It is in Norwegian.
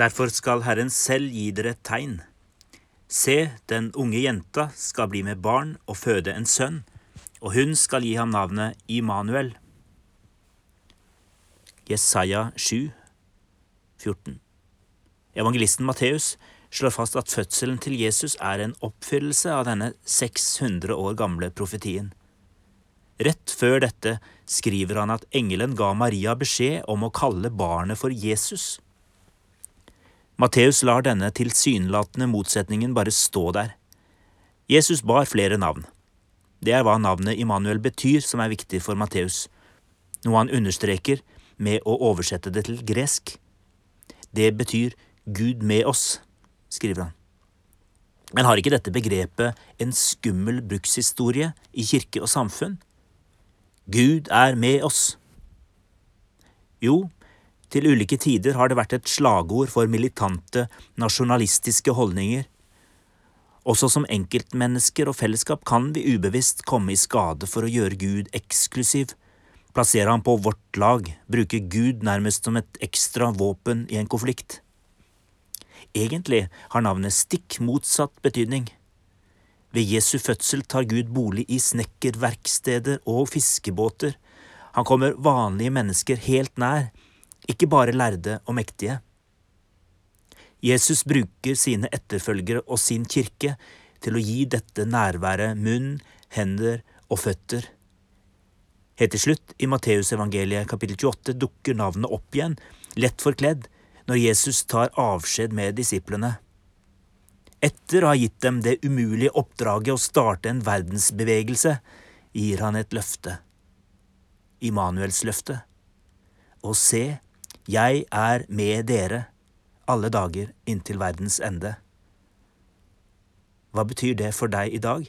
Derfor skal Herren selv gi dere et tegn. Se, den unge jenta skal bli med barn og føde en sønn, og hun skal gi ham navnet Immanuel. Jesaja 7, 14. Evangelisten Matteus slår fast at fødselen til Jesus er en oppfyllelse av denne 600 år gamle profetien. Rett før dette skriver han at engelen ga Maria beskjed om å kalle barnet for Jesus. Matteus lar denne tilsynelatende motsetningen bare stå der. Jesus bar flere navn. Det er hva navnet Immanuel betyr som er viktig for Matteus, noe han understreker med å oversette det til gresk. Det betyr Gud med oss, skriver han. Men har ikke dette begrepet en skummel brukshistorie i kirke og samfunn? Gud er med oss. Jo, til ulike tider har det vært et slagord for militante, nasjonalistiske holdninger. Også som enkeltmennesker og fellesskap kan vi ubevisst komme i skade for å gjøre Gud eksklusiv, plassere ham på vårt lag, bruke Gud nærmest som et ekstra våpen i en konflikt. Egentlig har navnet stikk motsatt betydning. Ved Jesu fødsel tar Gud bolig i snekkerverksteder og fiskebåter. Han kommer vanlige mennesker helt nær, ikke bare lærde og mektige. Jesus bruker sine etterfølgere og sin kirke til å gi dette nærværet munn, hender og føtter. Helt til slutt, i Matteusevangeliet kapittel 28, dukker navnet opp igjen, lett forkledd, når Jesus tar avskjed med disiplene. Etter å ha gitt dem det umulige oppdraget å starte en verdensbevegelse, gir han et løfte. Immanuels løfte. Og se, jeg er med dere alle dager inntil verdens ende. Hva betyr det for deg i dag?